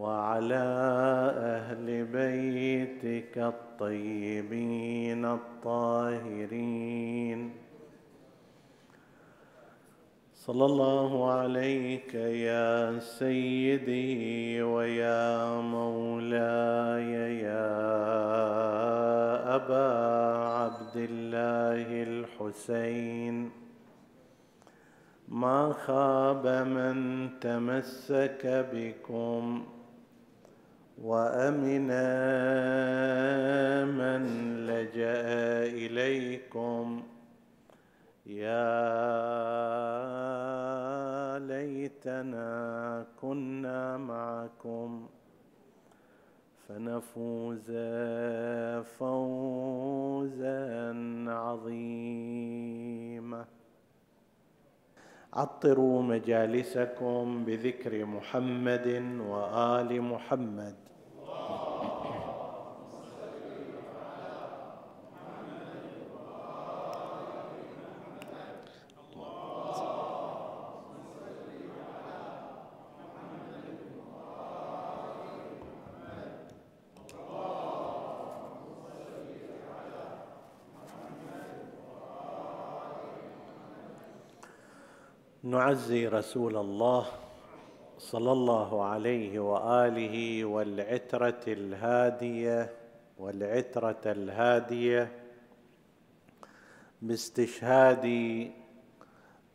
وعلى أهل بيتك الطيبين الطاهرين. صلى الله عليك يا سيدي ويا مولاي يا أبا عبد الله الحسين. ما خاب من تمسك بكم وامن من لجأ إليكم. يا ليتنا كنا معكم فنفوز فوزا عظيما. عطروا مجالسكم بذكر محمد وآل محمد. نعزي رسول الله صلى الله عليه وآله والعترة الهادية والعترة الهادية باستشهاد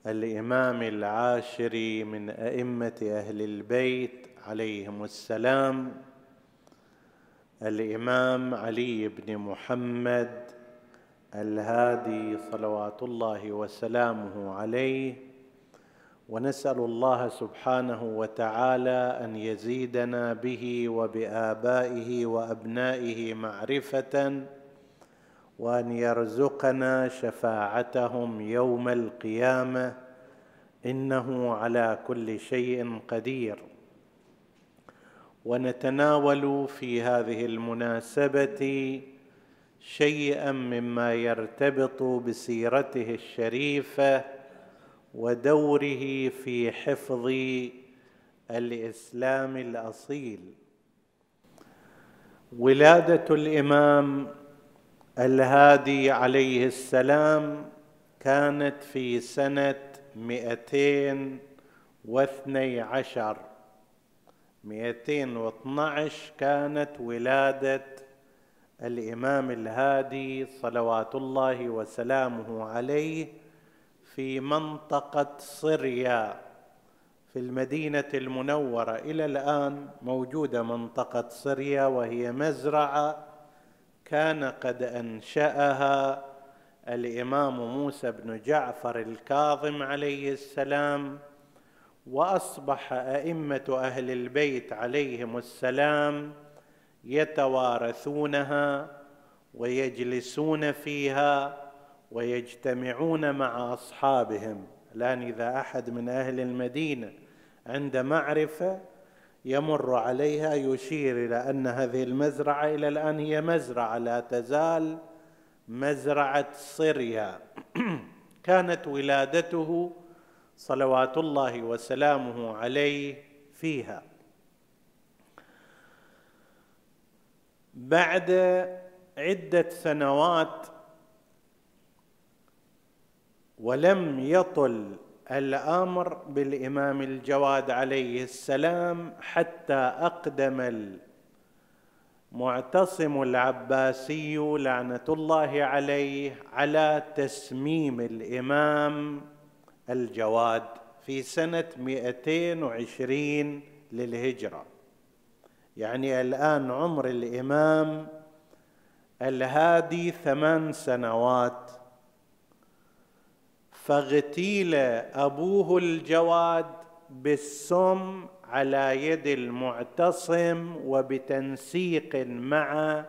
الإمام العاشر من أئمة أهل البيت عليهم السلام الإمام علي بن محمد الهادي صلوات الله وسلامه عليه ونسأل الله سبحانه وتعالى أن يزيدنا به وبآبائه وأبنائه معرفة وأن يرزقنا شفاعتهم يوم القيامة إنه على كل شيء قدير. ونتناول في هذه المناسبة شيئا مما يرتبط بسيرته الشريفة ودوره في حفظ الإسلام الأصيل. ولادة الإمام الهادي عليه السلام كانت في سنة مئتين واثني عشر. مئتين واثنعش كانت ولادة الإمام الهادي صلوات الله وسلامه عليه في منطقة صريا في المدينة المنورة. إلى الآن موجودة منطقة صريا وهي مزرعة. كان قد أنشأها الإمام موسى بن جعفر الكاظم عليه السلام وأصبح أئمة أهل البيت عليهم السلام يتوارثونها ويجلسون فيها. ويجتمعون مع أصحابهم. الان إذا أحد من أهل المدينة عند معرفة يمر عليها يشير إلى أن هذه المزرعة إلى الآن هي مزرعة لا تزال مزرعة صريا. كانت ولادته صلوات الله وسلامه عليه فيها. بعد عدة سنوات ولم يطل الأمر بالإمام الجواد عليه السلام حتى أقدم المعتصم العباسي لعنة الله عليه على تسميم الإمام الجواد في سنة 220 للهجرة. يعني الآن عمر الإمام الهادي ثمان سنوات فاغتيل أبوه الجواد بالسم على يد المعتصم وبتنسيق مع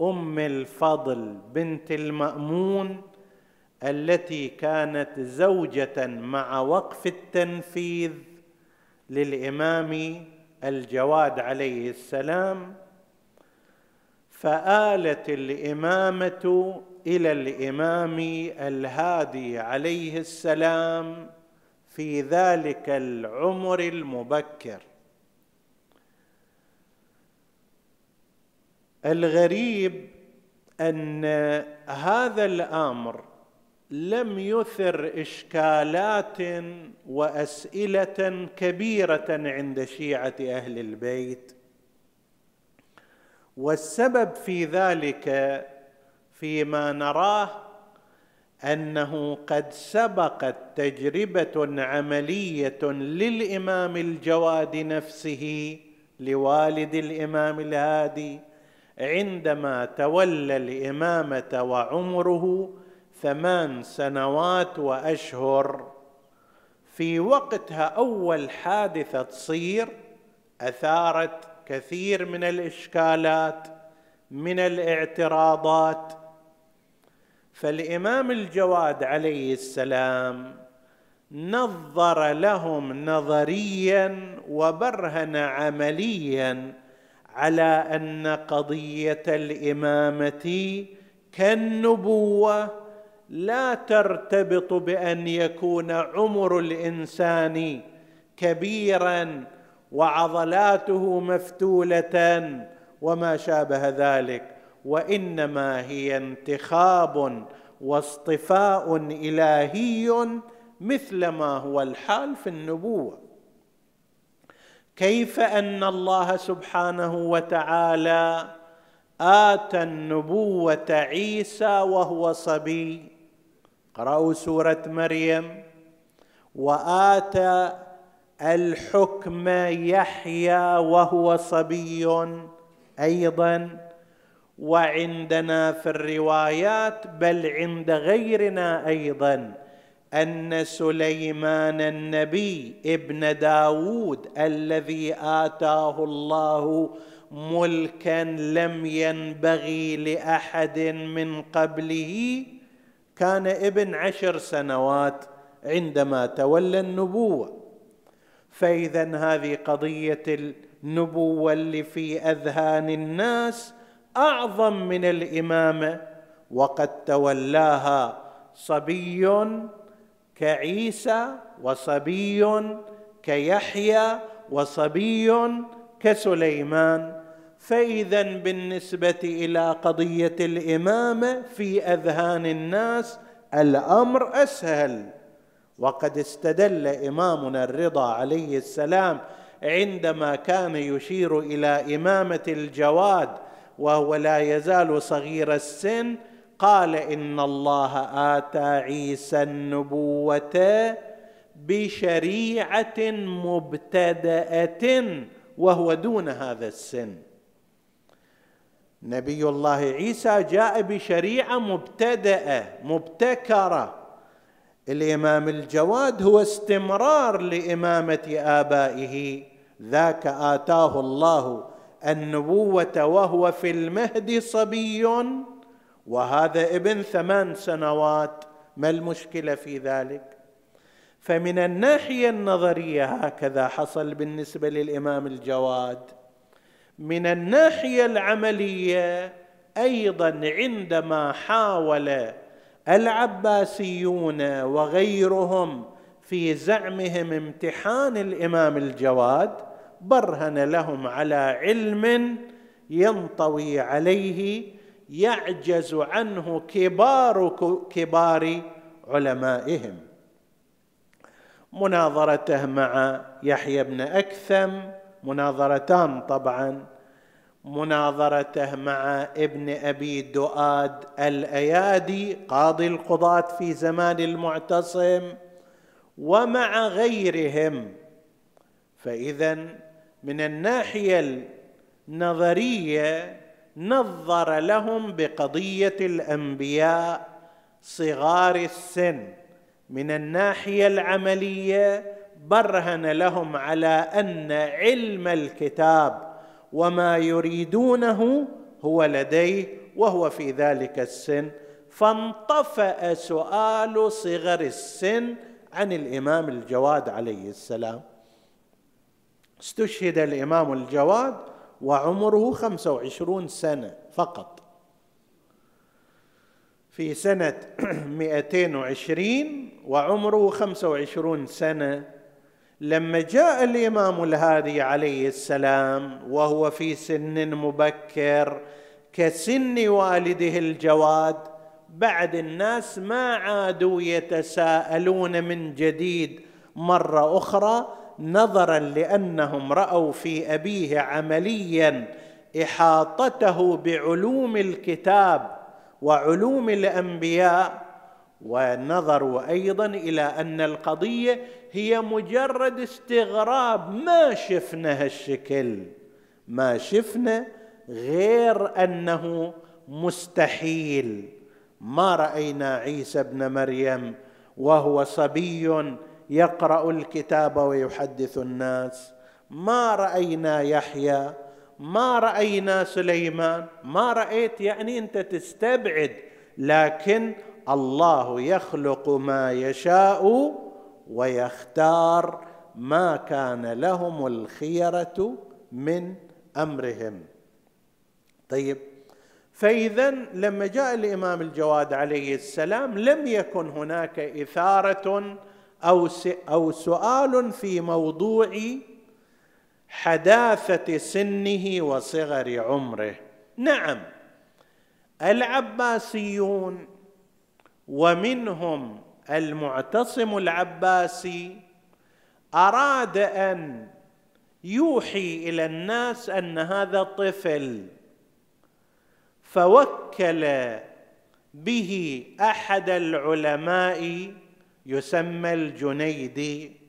أم الفضل بنت المأمون التي كانت زوجة مع وقف التنفيذ للإمام الجواد عليه السلام. فآلت الإمامة إلى الإمام الهادي عليه السلام في ذلك العمر المبكر. الغريب أن هذا الأمر لم يثر إشكالات وأسئلة كبيرة عند شيعة أهل البيت. والسبب في ذلك فيما نراه أنه قد سبقت تجربة عملية للإمام الجواد نفسه لوالد الإمام الهادي عندما تولى الإمامة وعمره ثمان سنوات وأشهر. في وقتها أول حادثة تصير أثارت كثير من الإشكالات من الاعتراضات فالإمام الجواد عليه السلام نظر لهم نظريا وبرهن عمليا على أن قضية الإمامة كالنبوة لا ترتبط بأن يكون عمر الإنسان كبيرا وعضلاته مفتولة وما شابه ذلك. وإنما هي انتخاب واصطفاء إلهي مثل ما هو الحال في النبوة. كيف أن الله سبحانه وتعالى آتى النبوة عيسى وهو صبي؟ قرأوا سورة مريم. وآتى الحكم يحيى وهو صبي أيضا. وعندنا في الروايات بل عند غيرنا أيضا أن سليمان النبي ابن داود الذي آتاه الله ملكا لم ينبغي لأحد من قبله كان ابن عشر سنوات عندما تولى النبوة. فاذا هذه قضية النبوة اللي في أذهان الناس أعظم من الامامه وقد تولاها صبي كعيسى وصبي كيحيى وصبي كسليمان. فإذا بالنسبة إلى قضية الامامه في أذهان الناس الأمر أسهل. وقد استدل إمامنا الرضا عليه السلام عندما كان يشير إلى إمامة الجواد وهو لا يزال صغير السن. قال إن الله آتى عيسى النبوة بشريعة مبتدأة وهو دون هذا السن. نبي الله عيسى جاء بشريعة مبتدأة مبتكرة. الإمام الجواد هو استمرار لإمامة آبائه ذاك آتاه الله النبوة وهو في المهد صبي وهذا ابن ثمان سنوات. ما المشكلة في ذلك؟ فمن الناحية النظرية هكذا حصل بالنسبة للإمام الجواد. من الناحية العملية أيضا عندما حاول العباسيون وغيرهم في زعمهم امتحان الإمام الجواد برهن لهم على علم ينطوي عليه يعجز عنه كبار كبار علمائهم. مناظرته مع يحيى بن أكثم مناظرتان طبعا. مناظرته مع ابن أبي دؤاد الأيادي قاضي القضاة في زمان المعتصم ومع غيرهم. فاذا من الناحية النظرية نظر لهم بقضية الأنبياء صغار السن. من الناحية العملية برهن لهم على أن علم الكتاب وما يريدونه هو لديه وهو في ذلك السن. فانطفأ سؤال صغر السن عن الإمام الجواد عليه السلام. استشهد الإمام الجواد وعمره خمسة وعشرون سنة فقط. في سنة 220 وعمره 25 سنة لما جاء الإمام الهادي عليه السلام وهو في سن مبكر كسن والده الجواد بعد الناس ما عادوا يتساءلون من جديد مرة أخرى نظرا لأنهم رأوا في أبيه عمليا إحاطته بعلوم الكتاب وعلوم الأنبياء ونظروا أيضا إلى أن القضية هي مجرد استغراب. ما شفنا هالشكل ما شفنا غير أنه مستحيل. ما رأينا عيسى ابن مريم وهو صبي يقرأ الكتاب ويحدث الناس. ما رأينا يحيى ما رأينا سليمان. ما رأيت يعني أنت تستبعد لكن الله يخلق ما يشاء ويختار ما كان لهم الخيرة من أمرهم. طيب فإذا لما جاء الإمام الجواد عليه السلام لم يكن هناك إثارة أو أو سؤال في موضوع حداثة سنه وصغر عمره. نعم العباسيون ومنهم المعتصم العباسي أراد أن يوحي إلى الناس أن هذا طفل فوكل به أحد العلماء يسمى الجنيدي.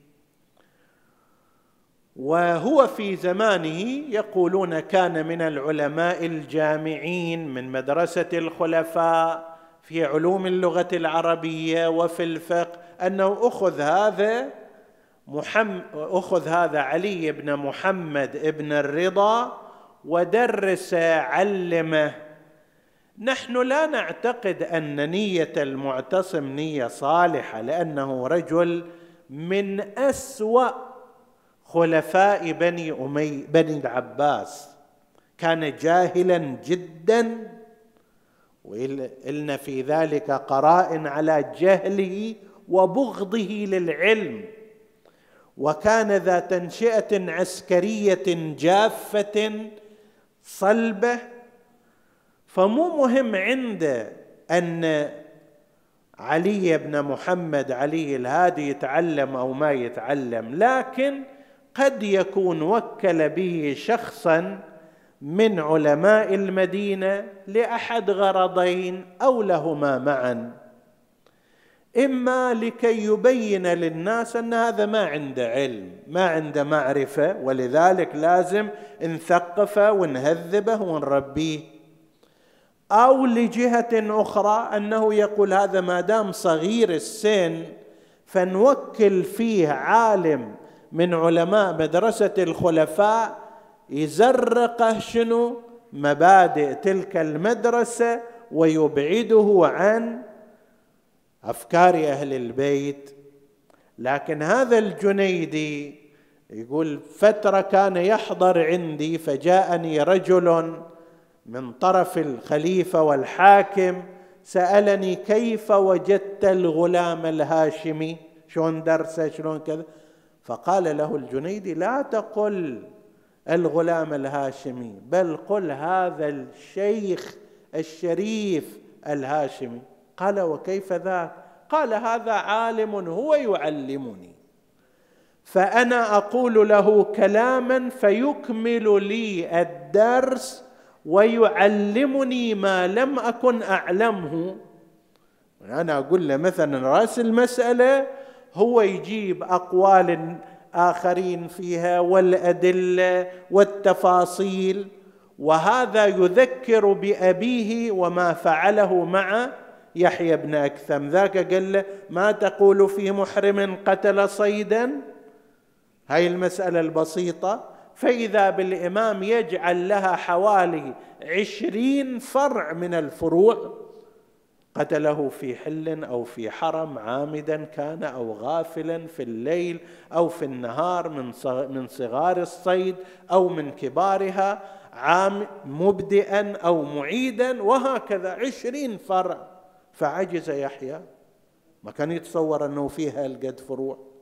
وهو في زمانه يقولون كان من العلماء الجامعين من مدرسة الخلفاء في علوم اللغة العربية وفي الفقه أنه أخذ هذا محمد أخذ هذا علي بن محمد بن الرضا ودرس علمه نحن لا نعتقد أن نية المعتصم نية صالحة لأنه رجل من أسوأ خلفاء بني أمي بني العباس. كان جاهلا جدا وإلنا في ذلك قرائن على جهله وبغضه للعلم. وكان ذا تنشئة عسكرية جافة صلبة فمو مهم عنده أن علي بن محمد علي الهادي يتعلم أو ما يتعلم لكن قد يكون وكل به شخصا من علماء المدينة لأحد غرضين أو لهما معا. إما لكي يبين للناس أن هذا ما عنده علم ما عنده معرفة ولذلك لازم نثقفه ونهذبه ونربيه أو لجهة أخرى أنه يقول هذا ما دام صغير السن فنوكل فيه عالم من علماء مدرسة الخلفاء يزرقه شنو؟ مبادئ تلك المدرسة ويبعده عن أفكار أهل البيت. لكن هذا الجنيدي يقول فترة كان يحضر عندي فجاءني رجل من طرف الخليفة والحاكم سألني كيف وجدت الغلام الهاشمي؟ شلون درسه؟ شلون كذا؟ فقال له الجنيدي لا تقل الغلام الهاشمي بل قل هذا الشيخ الشريف الهاشمي. قال وكيف ذاك؟ قال هذا عالم هو يعلمني. فأنا أقول له كلاما فيكمل لي الدرس ويعلمني ما لم أكن أعلمه. أنا أقول له مثلا رأس المسألة هو يجيب أقوال آخرين فيها والأدلة والتفاصيل وهذا يذكر بأبيه وما فعله مع يحيى بن أكثم. ذاك قال له ما تقول في محرم قتل صيدا؟ هاي المسألة البسيطة. فإذا بالإمام يجعل لها حوالي عشرين فرع من الفروع قتله في حل أو في حرم عامدا كان أو غافلا في الليل أو في النهار من صغار الصيد أو من كبارها عام مبدئا أو معيدا وهكذا عشرين فرع. فعجز يحيى. ما كان يتصور أنه فيها القد فروع.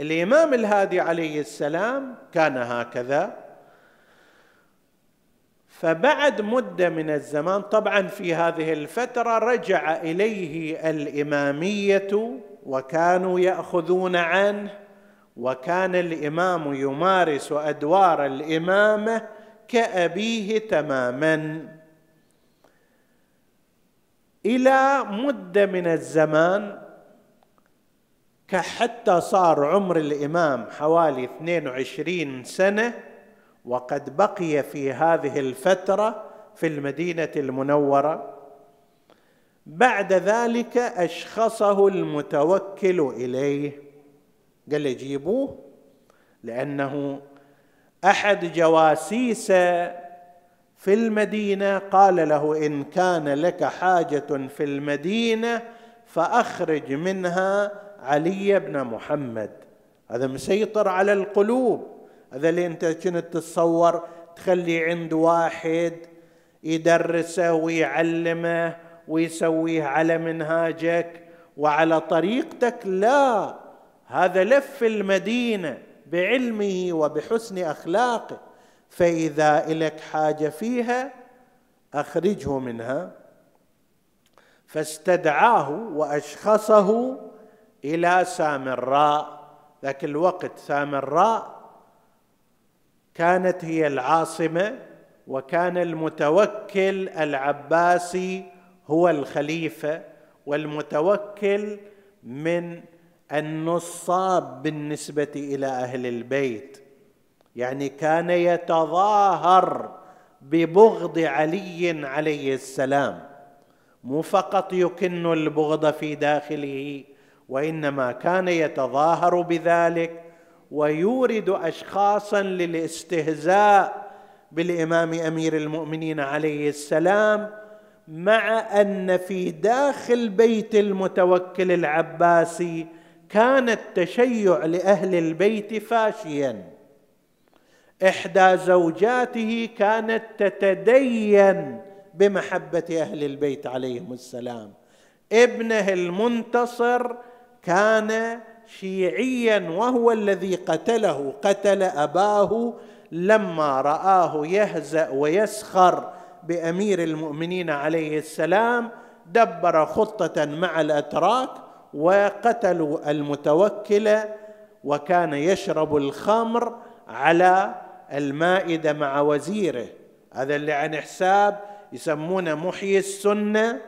الإمام الهادي عليه السلام كان هكذا. فبعد مدة من الزمان طبعا في هذه الفترة رجع إليه الإمامية وكانوا يأخذون عنه وكان الإمام يمارس أدوار الإمامة كأبيه تماما. إلى مدة من الزمان حتى صار عمر الإمام حوالي 22 سنة وقد بقي في هذه الفترة في المدينة المنورة. بعد ذلك أشخصه المتوكل إليه. قال جيبوه لأنه أحد جواسيس في المدينة. قال له إن كان لك حاجة في المدينة فأخرج منها علي بن محمد. هذا مسيطر على القلوب. هذا اللي انت كنت تتصور؟ تخلي عند واحد يدرسه ويعلمه ويسويه على منهاجك وعلى طريقتك؟ لا. هذا لف المدينة بعلمه وبحسن أخلاقه. فإذا لك حاجة فيها أخرجه منها. فاستدعاه وأشخصه إلى سامراء ذاك الوقت سامراء كانت هي العاصمة وكان المتوكل العباسي هو الخليفة والمتوكل من النصاب بالنسبة إلى أهل البيت. يعني كان يتظاهر ببغض علي عليه السلام. مو فقط يكن البغض في داخله وإنما كان يتظاهر بذلك ويورد اشخاصا للاستهزاء بالإمام أمير المؤمنين عليه السلام مع أن في داخل بيت المتوكل العباسي كان التشيع لأهل البيت فاشيا. إحدى زوجاته كانت تتدين بمحبة أهل البيت عليهم السلام. ابنه المنتصر كان شيعيا وهو الذي قتله قتل أباه لما رآه يهزأ ويسخر بأمير المؤمنين عليه السلام دبر خطة مع الأتراك وقتلوا المتوكل وكان يشرب الخمر على المائدة مع وزيره. هذا اللي عن حساب يسمونه محيي السنة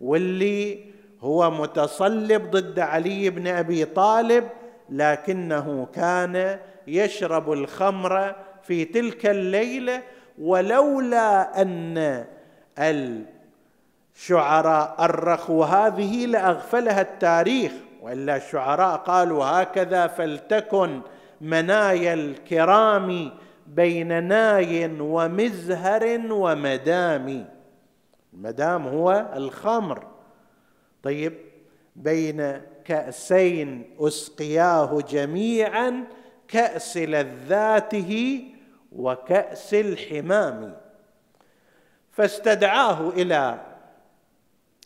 واللي هو متصلب ضد علي بن أبي طالب لكنه كان يشرب الخمر في تلك الليلة ولولا أن الشعراء أرخوا هذه لأغفلها التاريخ وإلا الشعراء قالوا هكذا فلتكن منايا الكرام بين ناي ومزهر ومدام. المدام هو الخمر. طيب بين كأسين أسقياه جميعا كأس لذاته وكأس الحمام. فاستدعاه إلى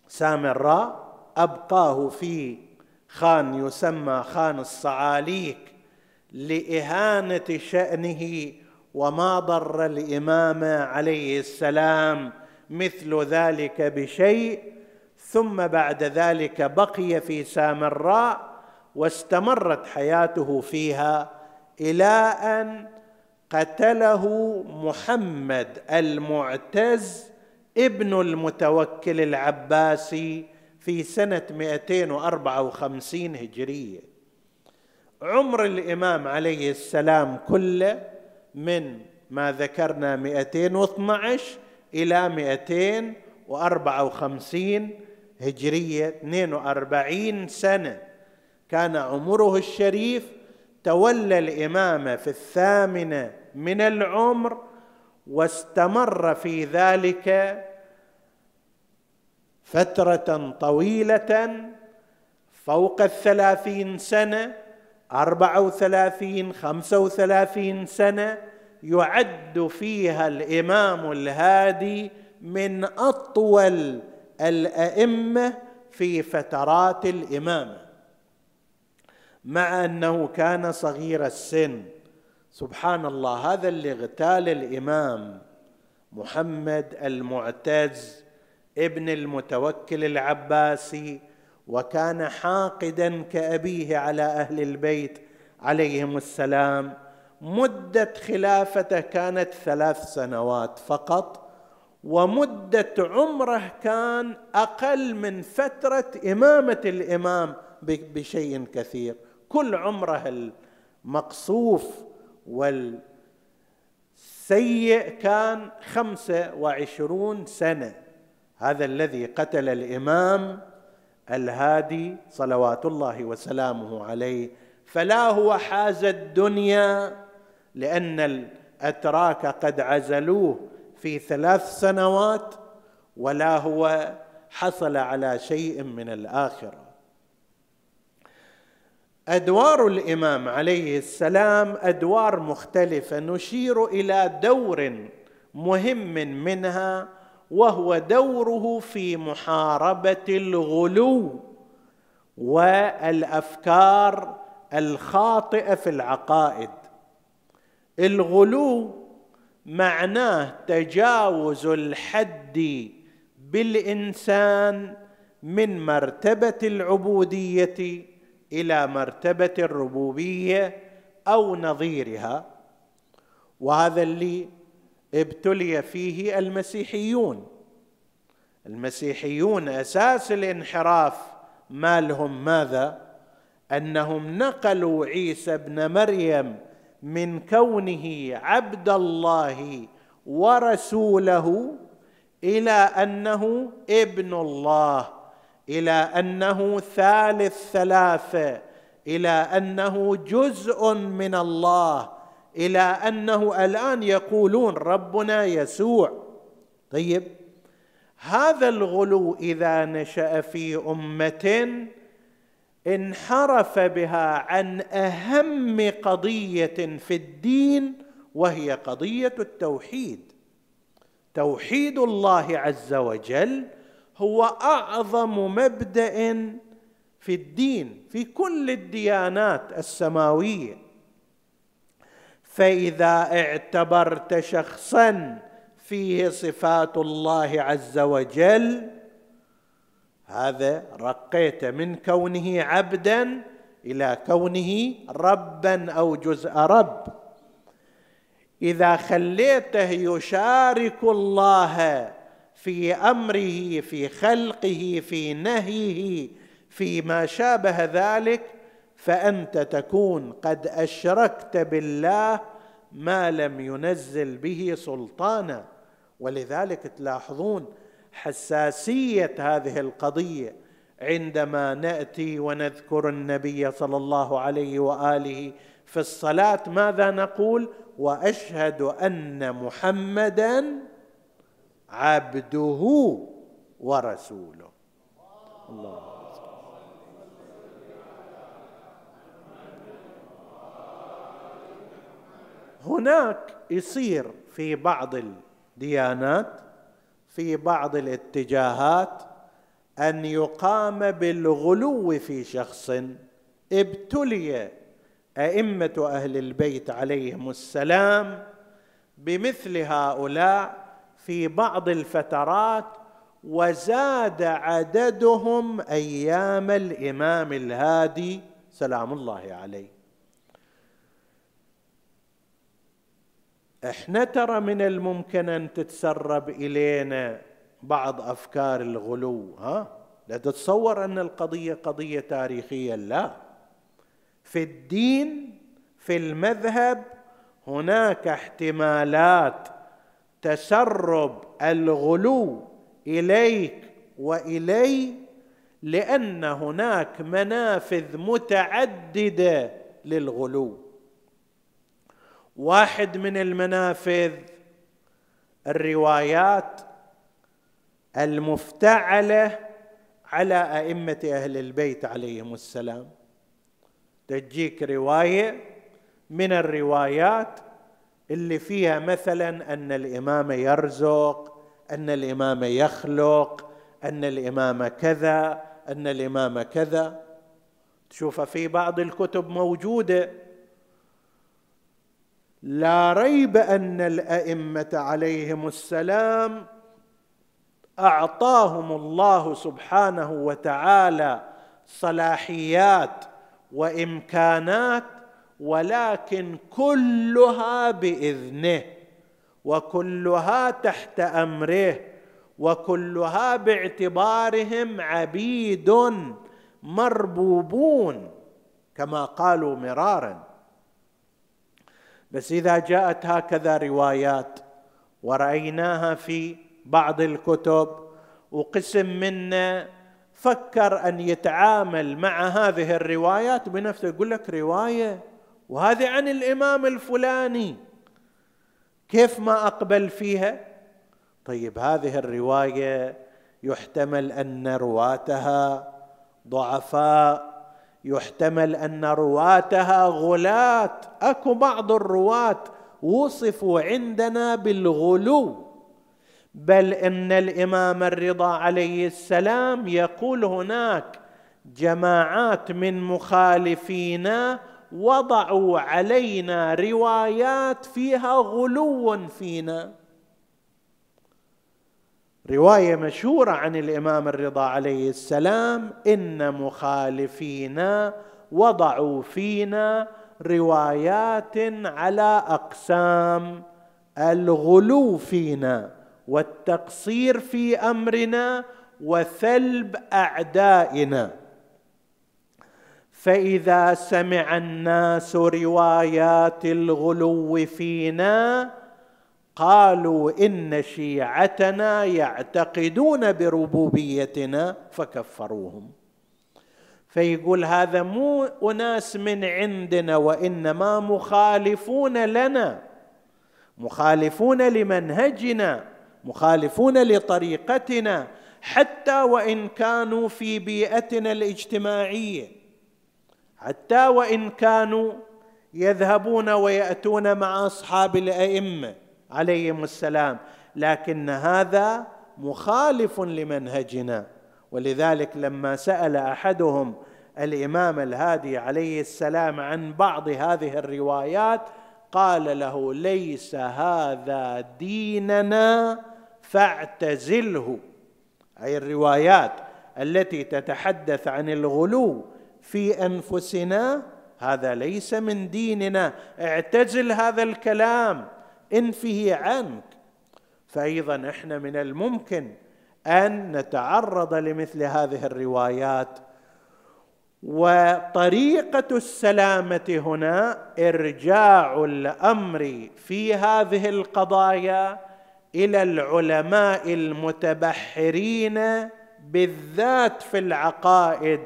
سامراء أبقاه في خان يسمى خان الصعاليك لإهانة شأنه وما ضر الإمام عليه السلام مثل ذلك بشيء. ثم بعد ذلك بقي في سامراء واستمرت حياته فيها إلى أن قتله محمد المعتز ابن المتوكل العباسي في سنة 254 هجرية. عمر الإمام عليه السلام كله من ما ذكرنا 212 إلى 254 هجرية 42 سنة. كان عمره الشريف تولى الامامه في الثامنة من العمر واستمر في ذلك فترة طويلة فوق الثلاثين سنة أربعة وثلاثين خمسة وثلاثين سنة. يعد فيها الإمام الهادي من أطول الأئمة في فترات الإمامة مع أنه كان صغير السن. سبحان الله هذا اللي اغتال الإمام محمد المعتز ابن المتوكل العباسي وكان حاقدا كأبيه على أهل البيت عليهم السلام. مدة خلافته كانت ثلاث سنوات فقط. ومدة عمره كان أقل من فترة إمامة الإمام بشيء كثير. كل عمره المقصوف والسيء كان خمسة وعشرون سنة. هذا الذي قتل الإمام الهادي صلوات الله وسلامه عليه. فلا هو حاز الدنيا لأن الأتراك قد عزلوه. في ثلاث سنوات ولا هو حصل على شيء من الآخرة. أدوار الإمام عليه السلام أدوار مختلفة. نشير إلى دور مهم منها وهو دوره في محاربة الغلو والأفكار الخاطئة في العقائد. الغلو معناه تجاوز الحد بالإنسان من مرتبة العبودية إلى مرتبة الربوبية أو نظيرها. وهذا اللي ابتلي فيه المسيحيون. المسيحيون أساس الانحراف مالهم ماذا؟ أنهم نقلوا عيسى ابن مريم من كونه عبد الله ورسوله إلى أنه ابن الله إلى أنه ثالث ثلاثة إلى أنه جزء من الله إلى أنه الآن يقولون ربنا يسوع. طيب هذا الغلو إذا نشأ في أمة انحرف بها عن أهم قضية في الدين وهي قضية التوحيد. توحيد الله عز وجل هو أعظم مبدأ في الدين في كل الديانات السماوية. فإذا اعتبرت شخصا فيه صفات الله عز وجل هذا رقيت من كونه عبدا إلى كونه ربا أو جزء رب. إذا خليته يشارك الله في أمره في خلقه في نهيه في ما شابه ذلك فأنت تكون قد أشركت بالله ما لم ينزل به سلطانا. ولذلك تلاحظون حساسية هذه القضية عندما نأتي ونذكر النبي صلى الله عليه وآله في الصلاة ماذا نقول؟ وأشهد أن محمدا عبده ورسوله. الله هناك يصير في بعض الديانات في بعض الاتجاهات أن يقام بالغلو في شخص ابتلي أئمة أهل البيت عليهم السلام بمثل هؤلاء في بعض الفترات وزاد عددهم أيام الإمام الهادي سلام الله عليه. إحنا ترى من الممكن أن تتسرب إلينا بعض أفكار الغلو ها؟ لا تتصور أن القضية قضية تاريخية لا. في الدين في المذهب هناك احتمالات تسرب الغلو إليك وإلي لأن هناك منافذ متعددة للغلو. واحد من المنافذ الروايات المفتعلة على أئمة أهل البيت عليهم السلام. تجيك رواية من الروايات اللي فيها مثلا أن الإمام يرزق أن الإمام يخلق أن الإمام كذا أن الإمام كذا. تشوف في بعض الكتب موجودة. لا ريب أن الأئمة عليهم السلام أعطاهم الله سبحانه وتعالى صلاحيات وإمكانات ولكن كلها بإذنه وكلها تحت أمره وكلها باعتبارهم عبيد مربوبون كما قالوا مرارا. بس إذا جاءت هكذا روايات ورأيناها في بعض الكتب وقسم منا فكر أن يتعامل مع هذه الروايات بنفسه يقول لك رواية وهذه عن الإمام الفلاني. كيف ما أقبل فيها؟ طيب هذه الرواية يحتمل أن رواتها ضعفاء يحتمل أن رواتها غلاة أكو بعض الرواة وصفوا عندنا بالغلو بل إن الإمام الرضا عليه السلام يقول هناك جماعات من مخالفينا وضعوا علينا روايات فيها غلو فينا. رواية مشهورة عن الإمام الرضا عليه السلام إن مخالفينا وضعوا فينا روايات على أقسام الغلو فينا والتقصير في أمرنا وثلب أعدائنا. فإذا سمع الناس روايات الغلو فينا قالوا إن شيعتنا يعتقدون بربوبيتنا فكفروهم. فيقول هذا مو أناس من عندنا وإنما مخالفون لنا. مخالفون لمنهجنا مخالفون لطريقتنا حتى وإن كانوا في بيئتنا الاجتماعية. حتى وإن كانوا يذهبون ويأتون مع أصحاب الأئمة. عليهم السلام. لكن هذا مخالف لمنهجنا. ولذلك لما سأل أحدهم الإمام الهادي عليه السلام عن بعض هذه الروايات قال له ليس هذا ديننا فاعتزله. أي الروايات التي تتحدث عن الغلو في أنفسنا هذا ليس من ديننا. اعتزل هذا الكلام. انفه عنك. فايضا إحنا من الممكن أن نتعرض لمثل هذه الروايات. وطريقة السلامة هنا إرجاع الأمر في هذه القضايا إلى العلماء المتبحرين بالذات في العقائد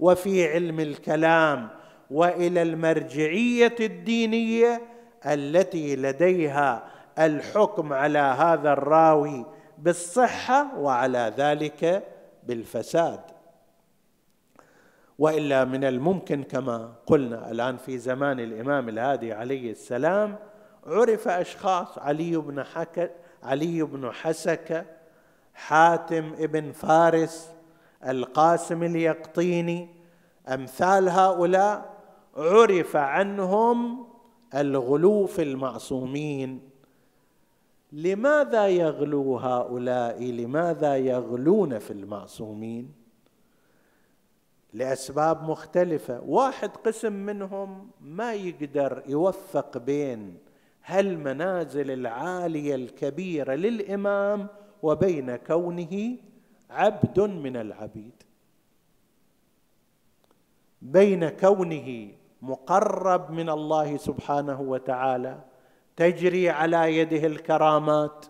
وفي علم الكلام وإلى المرجعية الدينية التي لديها الحكم على هذا الراوي بالصحة وعلى ذلك بالفساد. وإلا من الممكن كما قلنا الآن في زمان الإمام الهادي عليه السلام عرف أشخاص علي بن حك علي بن حسكه حاتم ابن فارس القاسم اليقطيني أمثال هؤلاء عرف عنهم الغلو في المعصومين. لماذا يغلو هؤلاء؟ لماذا يغلون في المعصومين؟ لأسباب مختلفة. واحد قسم منهم ما يقدر يوفق بين هالمنازل العالية الكبيرة للإمام وبين كونه عبد من العبيد. بين كونه مقرب من الله سبحانه وتعالى. تجري على يده الكرامات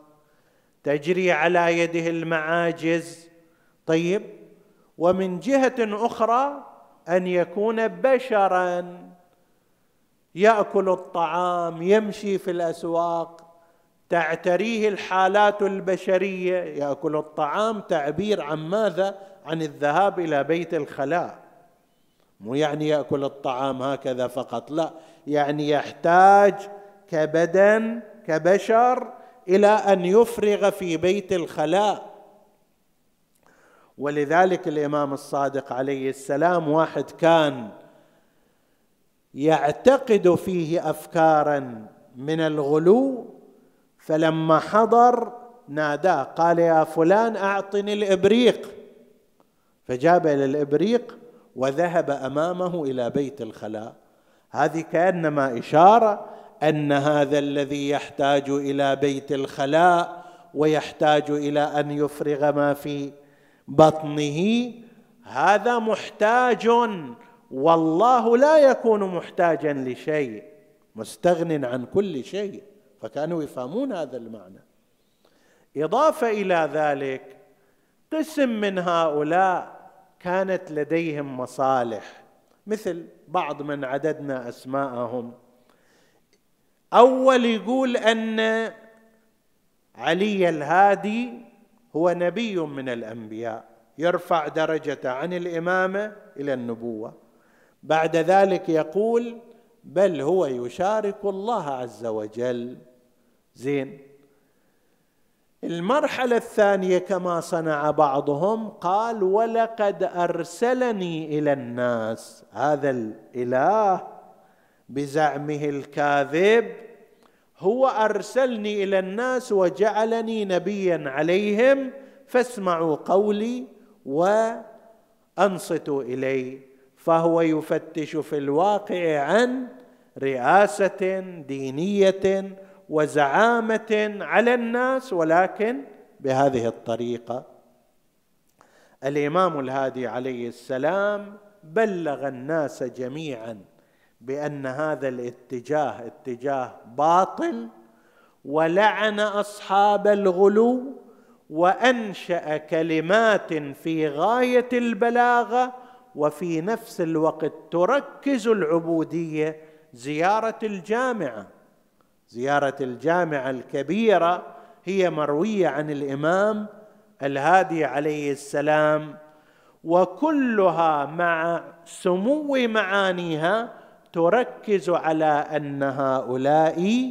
تجري على يده المعاجز. طيب ومن جهة أخرى أن يكون بشرا يأكل الطعام يمشي في الأسواق. تعتريه الحالات البشرية. يأكل الطعام تعبير عن ماذا؟ عن الذهاب إلى بيت الخلاء. مو يعني يأكل الطعام هكذا فقط لا يعني يحتاج كبدن كبشر إلى أن يفرغ في بيت الخلاء. ولذلك الإمام الصادق عليه السلام واحد كان يعتقد فيه افكارا من الغلو فلما حضر ناداه قال يا فلان أعطني الإبريق. فجاب إلى الإبريق وذهب أمامه إلى بيت الخلاء. هذه كأنما إشارة أن هذا الذي يحتاج إلى بيت الخلاء ويحتاج إلى أن يفرغ ما في بطنه هذا محتاج والله لا يكون محتاجا لشيء مستغن عن كل شيء فكانوا يفهمون هذا المعنى. إضافة إلى ذلك قسم من هؤلاء كانت لديهم مصالح مثل بعض من عددنا أسماءهم. أول يقول أن علي الهادي هو نبي من الأنبياء يرفع درجته عن الإمامة إلى النبوة. بعد ذلك يقول بل هو يشارك الله عز وجل. زين. المرحلة الثانية كما صنع بعضهم قال ولقد أرسلني إلى الناس. هذا الإله بزعمه الكاذب هو أرسلني إلى الناس وجعلني نبيا عليهم فاسمعوا قولي وأنصتوا إلي. فهو يفتش في الواقع عن رئاسة دينية وزعامة على الناس ولكن بهذه الطريقة الإمام الهادي عليه السلام بلغ الناس جميعا بأن هذا الاتجاه اتجاه باطل ولعن أصحاب الغلو وأنشأ كلمات في غاية البلاغة وفي نفس الوقت تركز العبودية زيارة الجامعة. زيارة الجامعة الكبيرة هي مروية عن الإمام الهادي عليه السلام وكلها مع سمو معانيها تركز على أن هؤلاء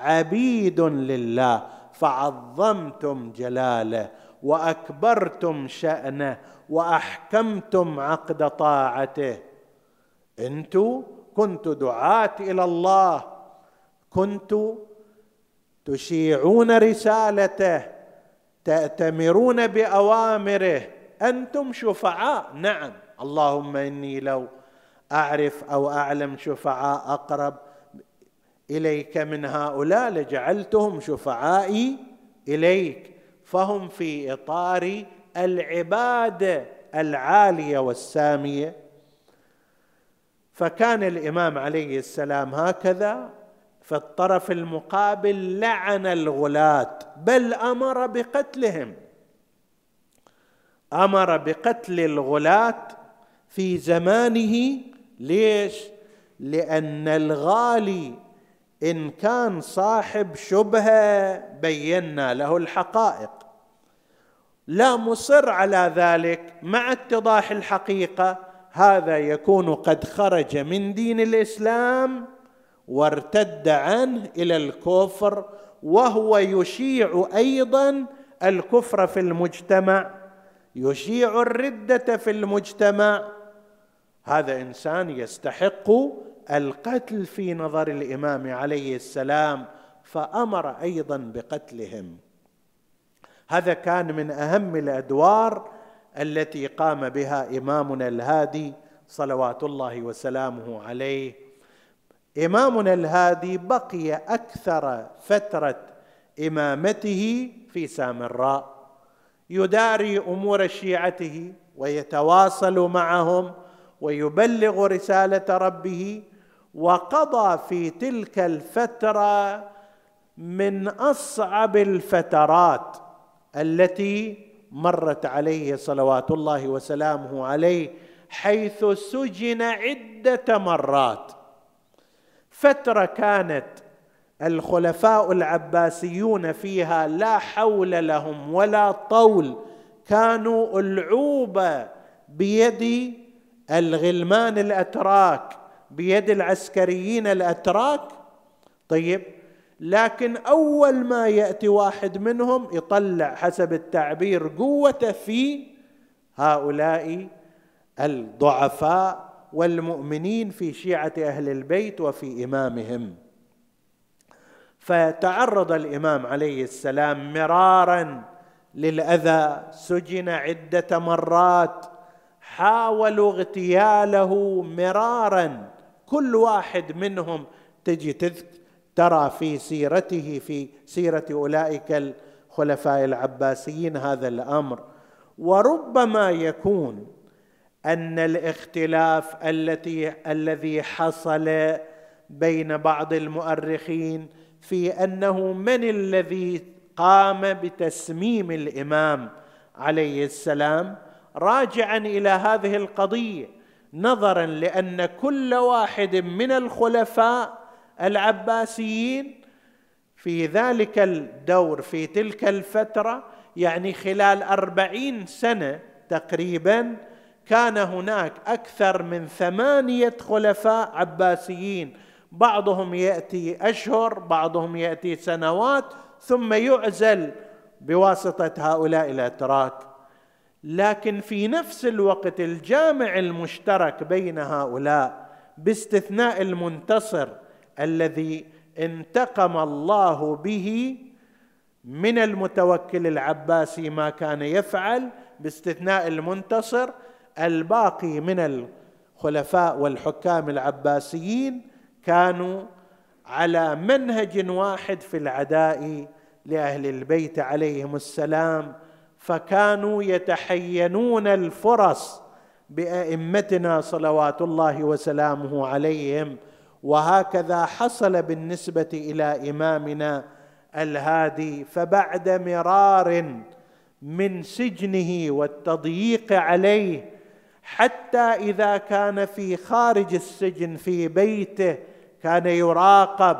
عبيد لله فعظمتم جلاله وأكبرتم شأنه وأحكمتم عقد طاعته. أنتم كنتم دعاة إلى الله كنتم تشيعون رسالته تأتمرون بأوامره. أنتم شفعاء؟ نعم. اللهم إني لو أعرف أو أعلم شفعاء أقرب إليك من هؤلاء لجعلتهم شفعائي إليك. فهم في إطار العباده العالية والسامية. فكان الإمام عليه السلام هكذا في الطرف المقابل لعن الغلاة بل أمر بقتلهم. أمر بقتل الغلاة في زمانه ليش؟ لأن الغالي إن كان صاحب شبهة بينا له الحقائق. لا مصر على ذلك مع اتضاح الحقيقة هذا يكون قد خرج من دين الإسلام وارتد عنه إلى الكفر وهو يشيع أيضا الكفر في المجتمع يشيع الردة في المجتمع. هذا إنسان يستحق القتل في نظر الإمام عليه السلام فأمر أيضا بقتلهم. هذا كان من أهم الأدوار التي قام بها إمامنا الهادي صلوات الله وسلامه عليه إمامنا الهادي بقي أكثر فترة إمامته في سامراء يداري أمور شيعته ويتواصل معهم ويبلغ رسالة ربه وقضى في تلك الفترة من أصعب الفترات التي مرت عليه صلوات الله وسلامه عليه حيث سجن عدة مرات. فترة كانت الخلفاء العباسيون فيها لا حول لهم ولا طول. كانوا العوبه بيد الغلمان الأتراك بيد العسكريين الأتراك. طيب لكن أول ما يأتي واحد منهم يطلع حسب التعبير قوته في هؤلاء الضعفاء والمؤمنين في شيعة أهل البيت وفي إمامهم. فتعرض الإمام عليه السلام مرارا للأذى سجن عدة مرات حاولوا اغتياله مرارا. كل واحد منهم تجي ترى في سيرته في سيرة أولئك الخلفاء العباسيين هذا الأمر. وربما يكون أن الاختلاف التي الذي حصل بين بعض المؤرخين في أنه من الذي قام بتسميم الإمام عليه السلام؟ راجعا إلى هذه القضية نظرا لأن كل واحد من الخلفاء العباسيين في ذلك الدور في تلك الفترة يعني خلال أربعين سنة تقريبا كان هناك أكثر من ثمانية خلفاء عباسيين. بعضهم يأتي أشهر بعضهم يأتي سنوات ثم يعزل بواسطة هؤلاء الأتراك. لكن في نفس الوقت الجامع المشترك بين هؤلاء باستثناء المنتصر الذي انتقم الله به من المتوكل العباسي ما كان يفعل باستثناء المنتصر الباقي من الخلفاء والحكام العباسيين كانوا على منهج واحد في العداء لأهل البيت عليهم السلام فكانوا يتحينون الفرص بأئمتنا صلوات الله وسلامه عليهم وهكذا حصل بالنسبة إلى إمامنا الهادي فبعد مرار من سجنه والتضييق عليه حتى إذا كان في خارج السجن في بيته كان يراقب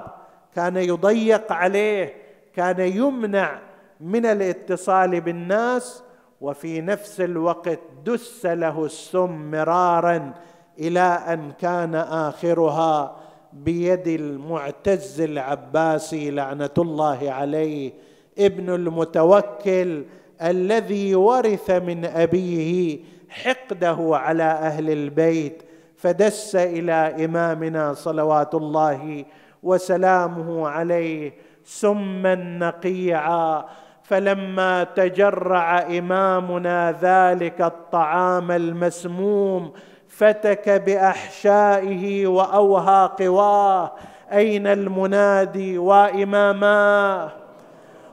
كان يضيق عليه كان يمنع من الاتصال بالناس وفي نفس الوقت دس له السم مرارا إلى أن كان آخرها بيد المعتز العباسي لعنة الله عليه ابن المتوكل الذي ورث من أبيه حقده على أهل البيت فدس إلى إمامنا صلوات الله وسلامه عليه سما نقيعا فلما تجرع إمامنا ذلك الطعام المسموم فتك بأحشائه وأوهى قواه أين المنادي واماماه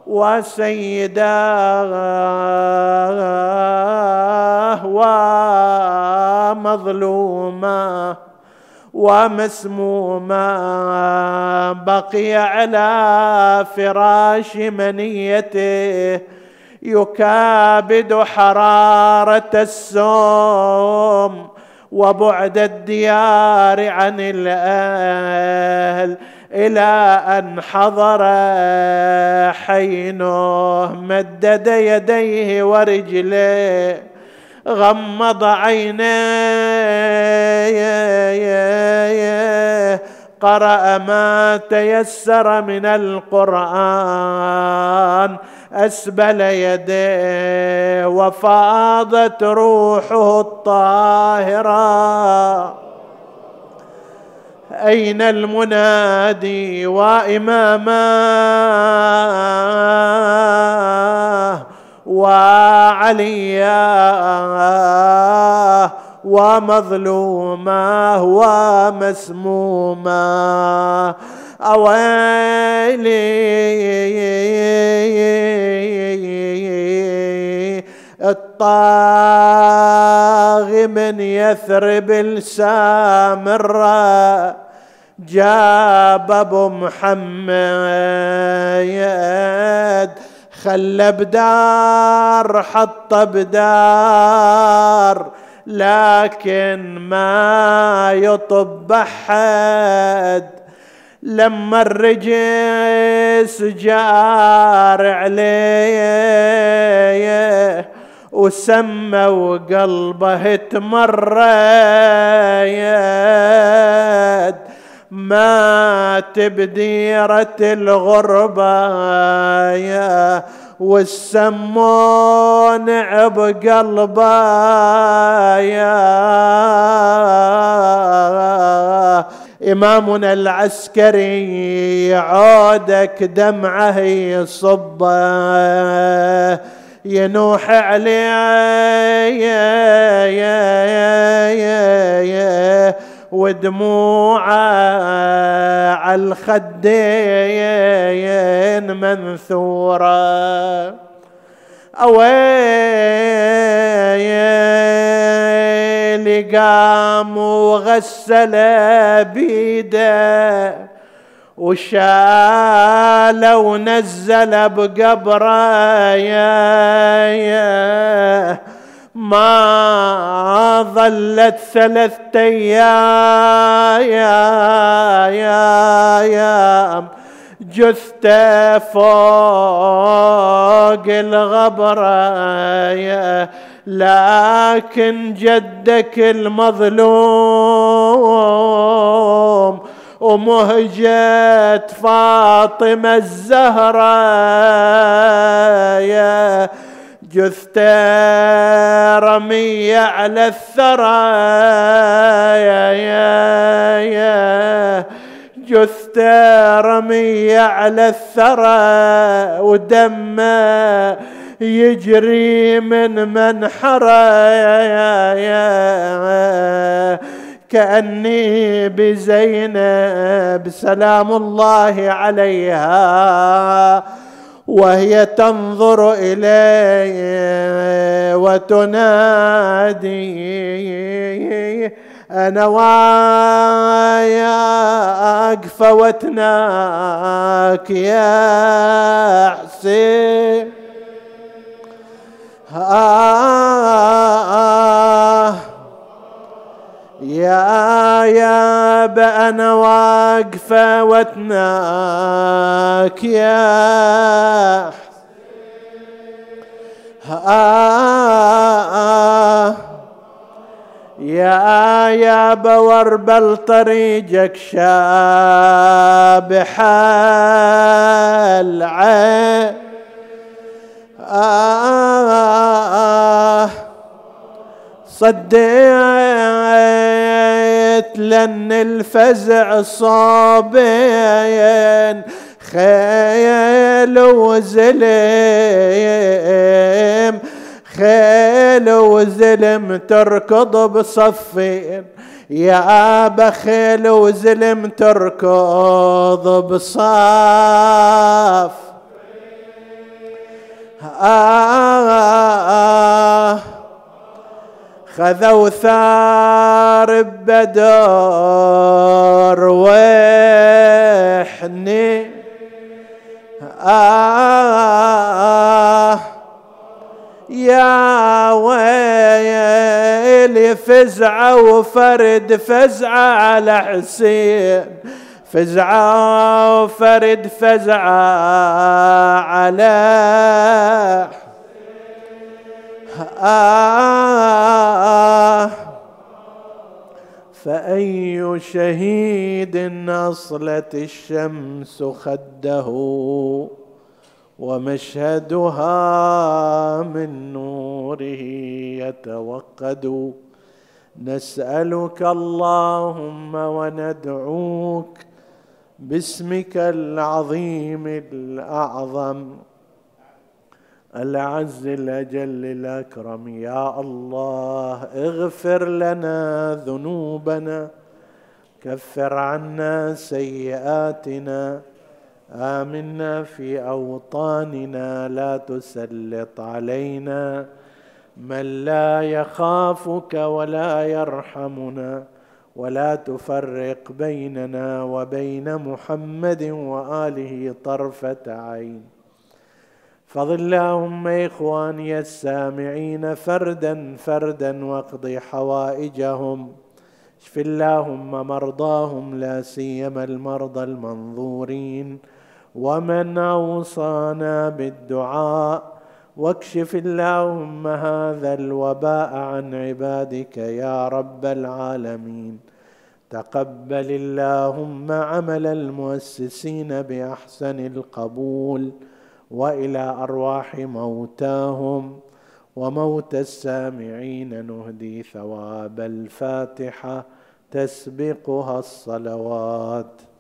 وسيداه ومظلوما ومسموما بقي على فراش منيته يكابد حرارة السوم وبعد الديار عن الأهل إلى أن حضر حينه مدد يديه ورجليه غمض عينيه قرأ ما تيسر من القرآن أسبل يديه وفاضت روحه الطاهرة. أين المنادي واماماه وعلياه ومظلوماه ومسموماه أويلي الطاغي من يثرب السامرة جاب أبو محمد خلى بدار حط بدار لكن ما يطب أحد. لما الرجس جار عليه وسمى وقلبه تمرد. مات بديرة الغربة يا والسمون بقلبه يا. إمامنا العسكري عودك دمعه يصبه ينوح عليه ودموعه على الخدين منثوره أويلي قام وغسل بيده وشال ونزل بقبره. يا يا ما ظلت ثلاثة أيام يا يا يا. جثته فوق الغبرة لكن جدك المظلوم ومهجة فاطمة الزهراء جثته رمية على الثرى يا يا. يا جثته رمية على الثرى ودمه يجري من منحره يا يا يا. كأني بزينب سلام الله عليها. وهي تنظر إلي وتنادي. أنا وياك فوتناك يا حسين. آه. يا يا بأنا واقفة وتناك يا آه يا يا بوربل طريقك شابح العين. آه. صديت لن الفزع صابين خيل وزلم خيل وزلم تركض بصفين. يا بخيل وزلم تركض بصف. آه, آه خذوا ثار بدر وحني. آه يا ويلي فزعة وفرد فزعة على حسين. فزعة وفرد فزعة على آه فأي شهيد أصلت الشمس خده ومشهدها من نوره يتوقد. نسألك اللهم وندعوك باسمك العظيم الأعظم. العز الأجل الأكرم. يا الله اغفر لنا ذنوبنا كفر عنا سيئاتنا آمنا في أوطاننا لا تسلط علينا من لا يخافك ولا يرحمنا ولا تفرق بيننا وبين محمد وآله طرفة عين. فضل اللهم إخواني السامعين فردا فردا واقض حوائجهم. اشف اللهم مرضاهم لا سيما المرضى المنظورين. ومن أوصانا بالدعاء واكشف اللهم هذا الوباء عن عبادك يا رب العالمين. تقبل اللهم عمل المؤسسين بأحسن القبول. وإلى أرواح موتاهم وموت السامعين نهدي ثواب الفاتحة تسبقها الصلوات.